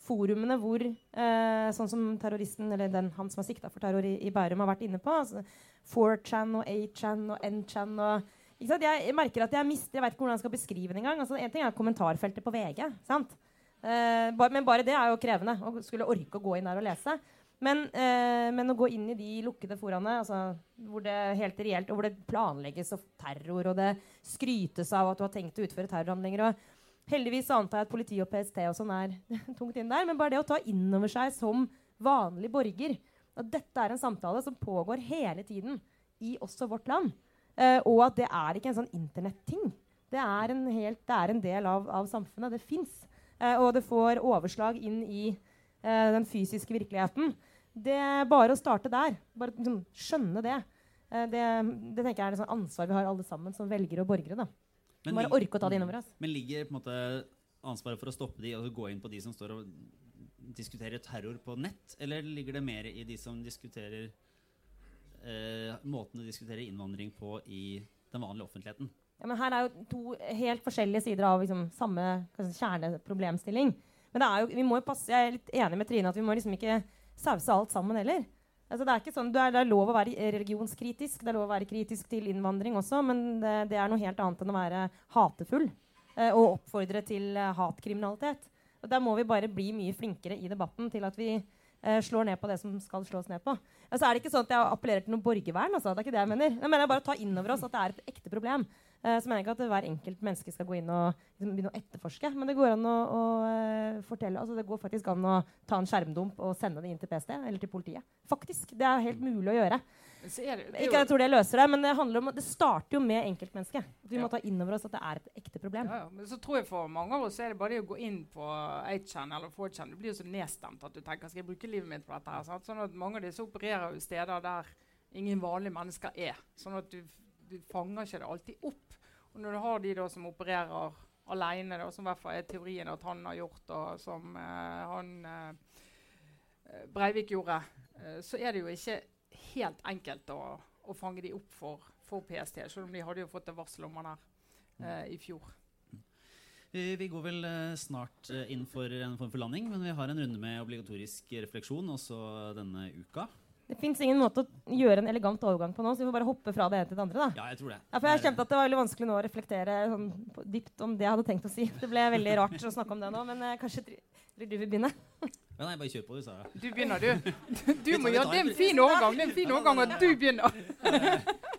forumene hvor eh, sånn som terroristen, eller den, han som er sikta for terror i, i, Bærum, har vært inne på. altså 4chan og 8chan og N-chan og jeg merker at jeg mister Jeg vet ikke hvordan jeg skal beskrive det engang. Altså, en ting er kommentarfeltet på VG. Eh, ba, men bare det er jo krevende. Å skulle orke å gå inn der og lese. Men, eh, men å gå inn i de lukkede foraene altså, hvor det helt reelt, og hvor det planlegges av terror, og det skrytes av at du har tenkt å utføre terrorhandlinger og Heldigvis antar jeg at politi og PST og sånn er tungt inn der. Men bare det å ta inn over seg som vanlig borger at dette er en samtale som pågår hele tiden i også vårt land. Uh, og at det er ikke en sånn internetting. Det, er en det er en del av, av samfunnet. Det fins. Uh, og det får overslag inn i uh, den fysiske virkeligheten. Det er bare å starte der. Bare liksom, skjønne det. det. det. tenker jeg er et sånn ansvar vi har alle sammen som velgere og borgere. da. Men, bare orke å ta det innover oss. Men ligger på en måte ansvaret for å stoppe de, altså gå inn på de som står og diskuterer terror på nett, eller ligger det mer i de som diskuterer eh, måten å diskutere innvandring på i den vanlige offentligheten. Ja, men Her er jo to helt forskjellige sider av liksom, samme kjerneproblemstilling. Men jo, vi må jo passe, jeg er litt enig med Trine at vi må liksom ikke sause alt sammen heller. Altså, det, er ikke sånn, det, er, det er lov å være religionskritisk, det er lov å være kritisk til innvandring også, men det, det er noe helt annet enn å være hatefull eh, og oppfordre til eh, hatkriminalitet. Og Der må vi bare bli mye flinkere i debatten til at vi eh, slår ned på det som skal slås ned på. Altså, er det ikke sånn at Jeg appellerer til noe borgervern. Altså. Det er ikke det jeg mener. Jeg mener bare å ta inn over oss at det er et ekte problem. Eh, så mener jeg ikke at hver enkelt menneske skal gå inn og liksom, begynne å etterforske. Men det går an å, å uh, fortelle, altså det går faktisk an å ta en skjermdump og sende det inn til PST eller til politiet. Faktisk, Det er helt mulig å gjøre. Ikke at jeg tror det løser det, men det, om, det starter jo med enkeltmennesket. Vi ja. må ta inn over oss at det er et ekte problem. Ja, ja. Men så tror jeg For mange av oss er det bare det å gå inn på 8chan eller 4chan. Du blir jo så nedstemt at du tenker skal jeg bruke livet mitt på dette. her, sant? Sånn at Mange av disse opererer jo steder der ingen vanlige mennesker er. Sånn at du, du fanger ikke det alltid opp. Og når du har de da som opererer alene, da, som i hvert fall er teorien at han har gjort, og som uh, han uh, Breivik gjorde, uh, så er det jo ikke helt enkelt å, å fange de opp for, for, PST, selv om de hadde jo fått et varsel om han her i fjor. Vi, vi går vel snart inn for en form for landing, men vi har en runde med obligatorisk refleksjon også denne uka. Det fins ingen måte å gjøre en elegant overgang på nå, så vi får bare hoppe fra det ene til det andre. da. Ja, Jeg tror det. Ja, for jeg kjente at det var veldig vanskelig nå å reflektere sånn, dypt om det jeg hadde tenkt å si. Det ble veldig rart å snakke om det nå, men eh, kanskje du vil begynne? Ja, nei, bare kjør på, du, Sara. Du begynner, du. Du må gjøre Det er en fin overgang Det er en fin overgang at du begynner.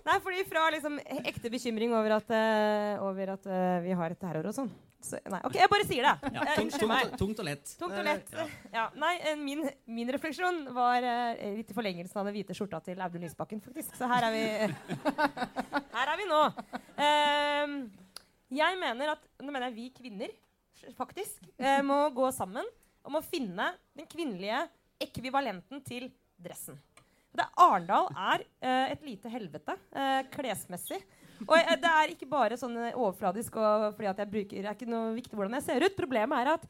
nei, fordi fra liksom ekte bekymring over at, uh, over at uh, vi har et terror og sånn, så, nei, ok, jeg bare sier det. Ja, tungt, tungt, tungt, og lett. Tungt og lett. Ja. ja nei, min, min, refleksjon var uh, litt i forlengelsen av den hvite skjorta til Audun Lysbakken, faktisk. Så her er vi, her er vi nå. Uh, jeg mener at Nå mener jeg vi kvinner, faktisk, uh, må gå sammen om å finne den kvinnelige ekvivalenten til dressen. Det Arendal er uh, et lite helvete uh, klesmessig. Og jeg, det er ikke bare sånn overfladisk og fordi at jeg bruker, det er ikke noe viktig hvordan jeg ser ut. Problemet er at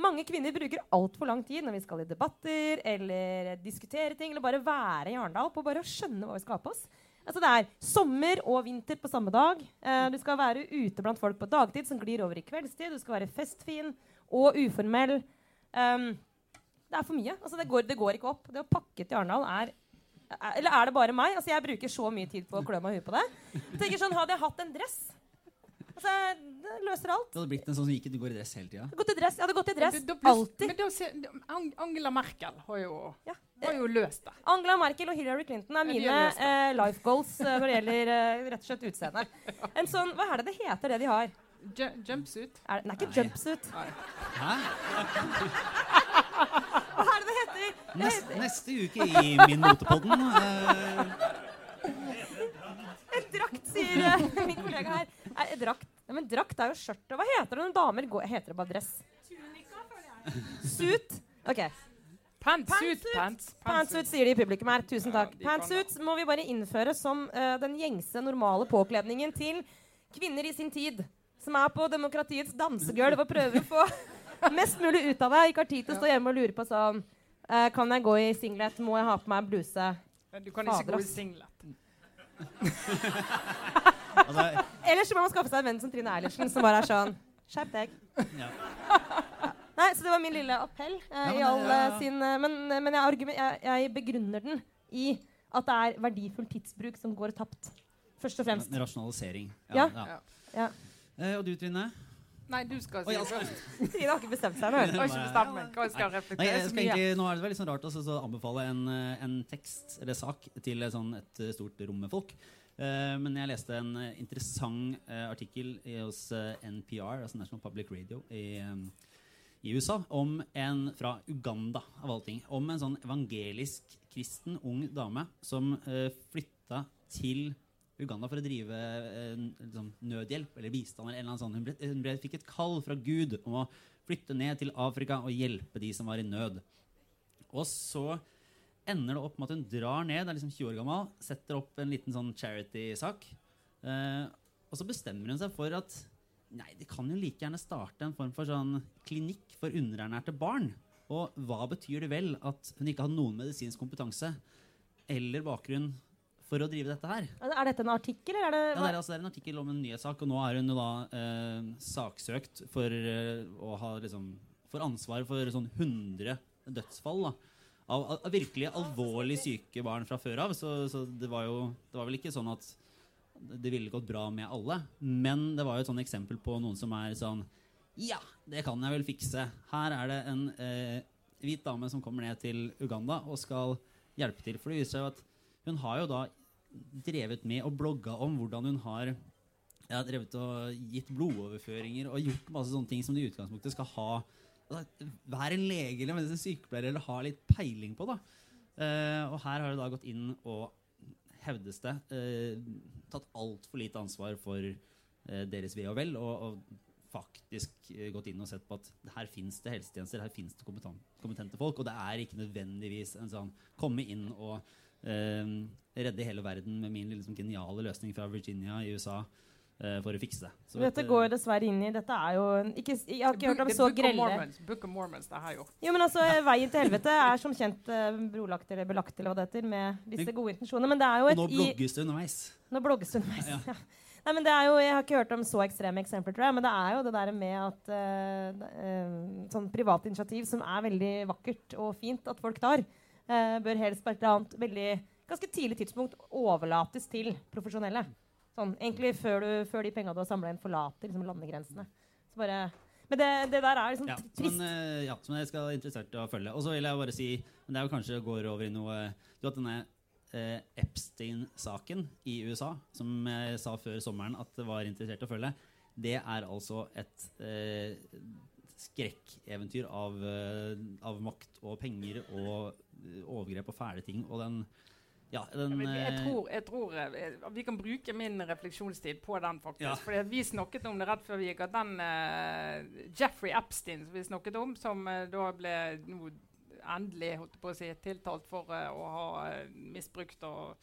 mange kvinner bruker altfor lang tid når vi skal i debatter eller diskutere ting, eller bare være i Arendal på bare å skjønne hva vi skal ha på oss. Altså Det er sommer og vinter på samme dag. du skal være ute blant folk på dagtid som glir over i kveldstid. Du skal være festfin og uformell. Um, det er for mye. Altså det går, det går ikke opp. Det å pakke til Arendal er eller er det bare meg? Altså, jeg bruker så mye tid på å klø meg i huet på det. Jeg tenker sånn, Hadde jeg hatt en dress Altså, det løser alt. Det hadde blitt en sånn som gikk, du går i dress hele tida. Gått i dress. Jeg hadde gått i dress da- da pluss- alltid. Da da- Angela Merkel har jo, Ja. har jo løst det. Angela Merkel og Hillary Clinton er mine eh, life goals eh, når det gjelder eh, rett og slett utseende. En sånn, Hva er det det heter, det de har? J jumpsuit. Er det, den er ikke Nei. jumpsuit. Nei. Hæ? Nest, neste uke i min motepodden eh, en drakt, sier eh, min kollega her. Er, en drakt. Nei, men drakt er jo skjørt. Hva heter det når damer går Heter det bare dress? Suit. Ok. Pantsuit. Pants. Pantsuit sier de i publikum her. Tusen takk. Ja, kan Pantsuit må vi bare innføre som uh, den gjengse, normale påkledningen til kvinner i sin tid. Som er på demokratiets dansegulv og prøver å få mest mulig ut av det. Ikke har tid til å stå hjemme og lure på sånn eh, Kan jeg gå i singlet? Må jeg ha på meg bluse? Du kan ikke Fader, gå i singlet. altså, Eller så må man skaffe seg en venn som Trine Eilertsen, som bare er sånn Skjerp deg. ja. Nei, så det var min lille appell. Uh, Ja, men i all ja, ja. sin uh, Men, men jeg, jeg, jeg begrunner den i at det er verdifull tidsbruk som går tapt. Først og fremst. En rasjonalisering. Ja. Ja. Ja. Eh, og du, Trine? Nei, du skal si det. Trine har ikke bestemt seg ennå. Har ikke bestemt meg hva jeg skal reflektere jeg så mye. egentlig, nå er det veldig sånn rart å så anbefale en, eh, en tekst eller sak til sånn, et eh, stort rom med folk. Uh, men jeg leste en interessant uh, artikkel i, hos uh, NPR, altså National Public Radio i, um, i USA, om en fra Uganda, av alle ting. Om en sånn evangelisk kristen ung dame som uh, flytta til Uganda for å drive eh, liksom, nødhjelp eller bistand. eller eller sånn. Hun, hun fikk et kall fra Gud om å flytte ned til Afrika og hjelpe de som var i nød. Og så ender det opp med at hun drar ned, er liksom 20 år gammel, setter opp en liten sånn charity-sak. Eh, og så bestemmer hun seg for at nei, de kan jo like gjerne starte en form for sånn klinikk for underernærte barn. Og hva betyr det vel at hun ikke har noen medisinsk kompetanse eller bakgrunn for å drive dette her? Er dette en artikkel, eller er det Ja, det, er, altså, det er en artikkel om en nyhetssak, og nå er hun da eh, saksøkt for eh, å ha liksom For ansvar for sånn 100 dødsfall. da av, av, virkelig alvorlig syke barn fra før av. Så, så det var jo Det var vel ikke sånn at det ville gått bra med alle. Men det var jo et sånn eksempel på noen som er sånn Ja, det kan jeg vel fikse. Her er det en eh, hvit dame som kommer ned til Uganda og skal hjelpe til. For det viser seg at hun har jo da drevet med og blogga om hvordan hun har ja, drevet og gitt blodoverføringer og gjort masse sånne ting som du i utgangspunktet skal ha altså, Være en lege eller en sykepleier eller ha litt peiling på. da. Uh, og her har det da gått inn og hevdes det uh, tatt altfor lite ansvar for uh, deres ve og vel. Og, og faktisk gått inn og sett på at her fins det helsetjenester, her fins det kompetente folk. Og det er ikke nødvendigvis en sånn komme inn og redde hele verden med min liksom, geniale løsning fra Virginia i USA eh, for å fikse det. Så Dette vet, eh, går dessverre inn i Dette er jo ikke, Jeg har ikke hørt om så grelle Mormons, Book of Mormons, det her jo. Jo, men altså, Veien til helvete er som kjent eh, brolagt eller belagt eller hva det heter, med disse gode intensjonene. Men det er jo et nå blogges det underveis. Nå blogges det underveis. Ja, Ja. Nei, men det er jo, Jeg har ikke hørt om så ekstreme eksempler, tror jeg, men det er jo det der med at uh, eh, sånn privat initiativ som er veldig vakkert og fint at folk tar, eh, bør helst på et eller annet veldig ganske tidlig tidspunkt overlates til profesjonelle. Sånn, egentlig før, du, før de penga du har samla inn, forlater liksom, landegrensene. Så bare, men det, det der er liksom Ja, trist. men, uh, ja, som jeg skal være interessert i å følge. Og så vil jeg bare si, men det er jo kanskje går over i noe Du vet denne eh, Epstein-saken i USA, som jeg sa før sommeren at det var interessert i å følge, det er altså et eh, skrekkeventyr av, eh, av makt og penger og eh, overgrep og fæle ting. Og den Ja, den Jeg, jeg eh, tror, jeg tror Vi kan bruke min refleksjonstid på den, faktisk. Ja. Fordi vi snakket om det rett før vi gikk, at den uh, Jeffrey Epstein som vi snakket om, som uh, da ble no, endelig holdt på å si, tiltalt for uh, å ha misbrukt og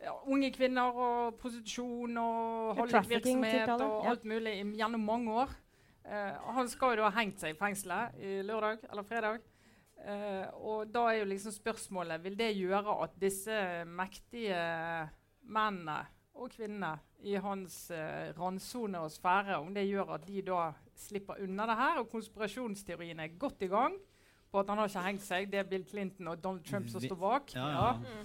ja, unge kvinner og prostitusjon og hallikvirksomhet og alt mulig gjennom mange år. Eh, han skal jo da ha hengt seg i fengselet i lørdag eller fredag. Uh, og da er jo liksom spørsmålet Vil det gjøre at disse mektige mennene og kvinnene i hans uh, randsone og sfære Om det gjør at de da slipper unna det her, og konspirasjonsteorien er godt i gang på at han har ikke hengt seg, det er Bill Clinton og Donald Trump som står bak. ja, ja.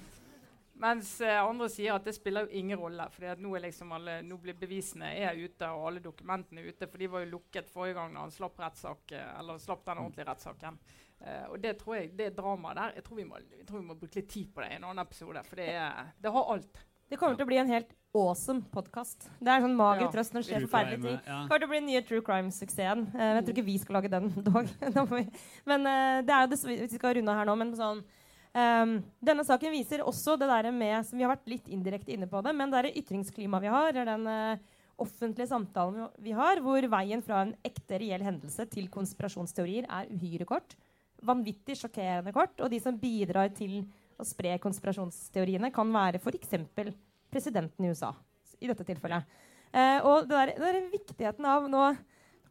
Mens eh, andre sier at det spiller jo ingen rolle. For nå, liksom alle, nå blir bevisene er ute, og alle dokumentene er ute. For de var jo lukket forrige gang da han slapp, rettssak, eh, eller slapp den ordentlige rettssaken. Uh, og det tror jeg, det dramaet der jeg tror, må, jeg tror, vi må, bruke litt tid på det i en annen episode. For det, er, det har alt. Det kommer til å bli en helt awesome podkast. Det er sånn mager ja. trøst når det skjer forferdelige ting. Ja. Det kommer til å bli den nye True Crime-suksessen. Uh, jeg tror ikke vi skal lage den dog. men uh, det er jo det, vi skal runde her nå, men sånn Um, denne saken viser også det der med som Vi har vært litt indirekte inne på det, men det ytringsklimaet vi har, er den uh, offentlige samtalen vi har, hvor veien fra en ekte, reell hendelse til konspirasjonsteorier er uhyre kort. Vanvittig sjokkerende kort. Og de som bidrar til å spre konspirasjonsteoriene, kan være f.eks. presidenten i USA. I dette tilfellet. Uh, og det der, det der viktigheten av nå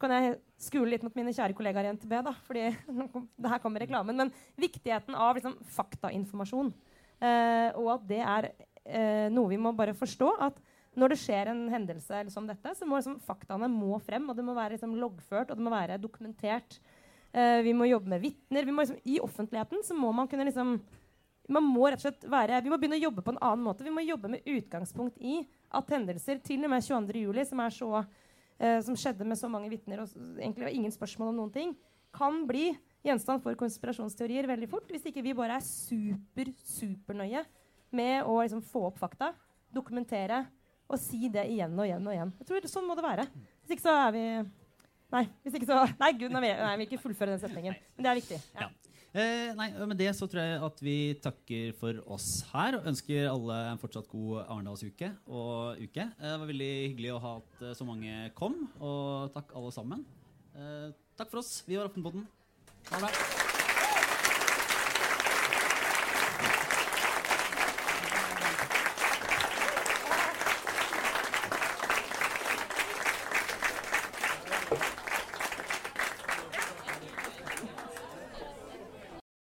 kan jeg skule litt mot mine kjære kollegaer i NTB, da, fordi det her kommer reklamen. Men viktigheten av liksom, faktainformasjon. Eh, og at det er eh, noe vi må bare forstå. at når det skjer en hendelse som dette, så må liksom, faktaene må frem. og Det må være liksom, loggført og det må være dokumentert. Eh, vi må jobbe med vitner. Liksom, I offentligheten så må man kunne liksom man må rett og slett være, Vi må begynne å jobbe på en annen måte. Vi må jobbe med utgangspunkt i at hendelser til og med 22.07., som er så eh, som skjedde med så mange vitner, og egentlig ingen spørsmål om noen ting, kan bli gjenstand for konspirasjonsteorier veldig fort hvis ikke vi bare er super, supernøye med å liksom, få opp fakta, dokumentere og si det igjen og igjen og igjen. Jeg tror Sånn må det være. Hvis ikke så er vi Nei, hvis ikke så, nei gud, nei, nei, vi vil ikke fullføre den setningen. Men det er viktig. Ja. ja. Eh, nei, Med det så tror jeg at vi takker for oss her og ønsker alle en fortsatt god Arendalsuke og uke. Eh, det var veldig hyggelig å ha at eh, så mange kom, og takk alle sammen. Eh, takk for oss. Vi var Aftenpodden. Ha det.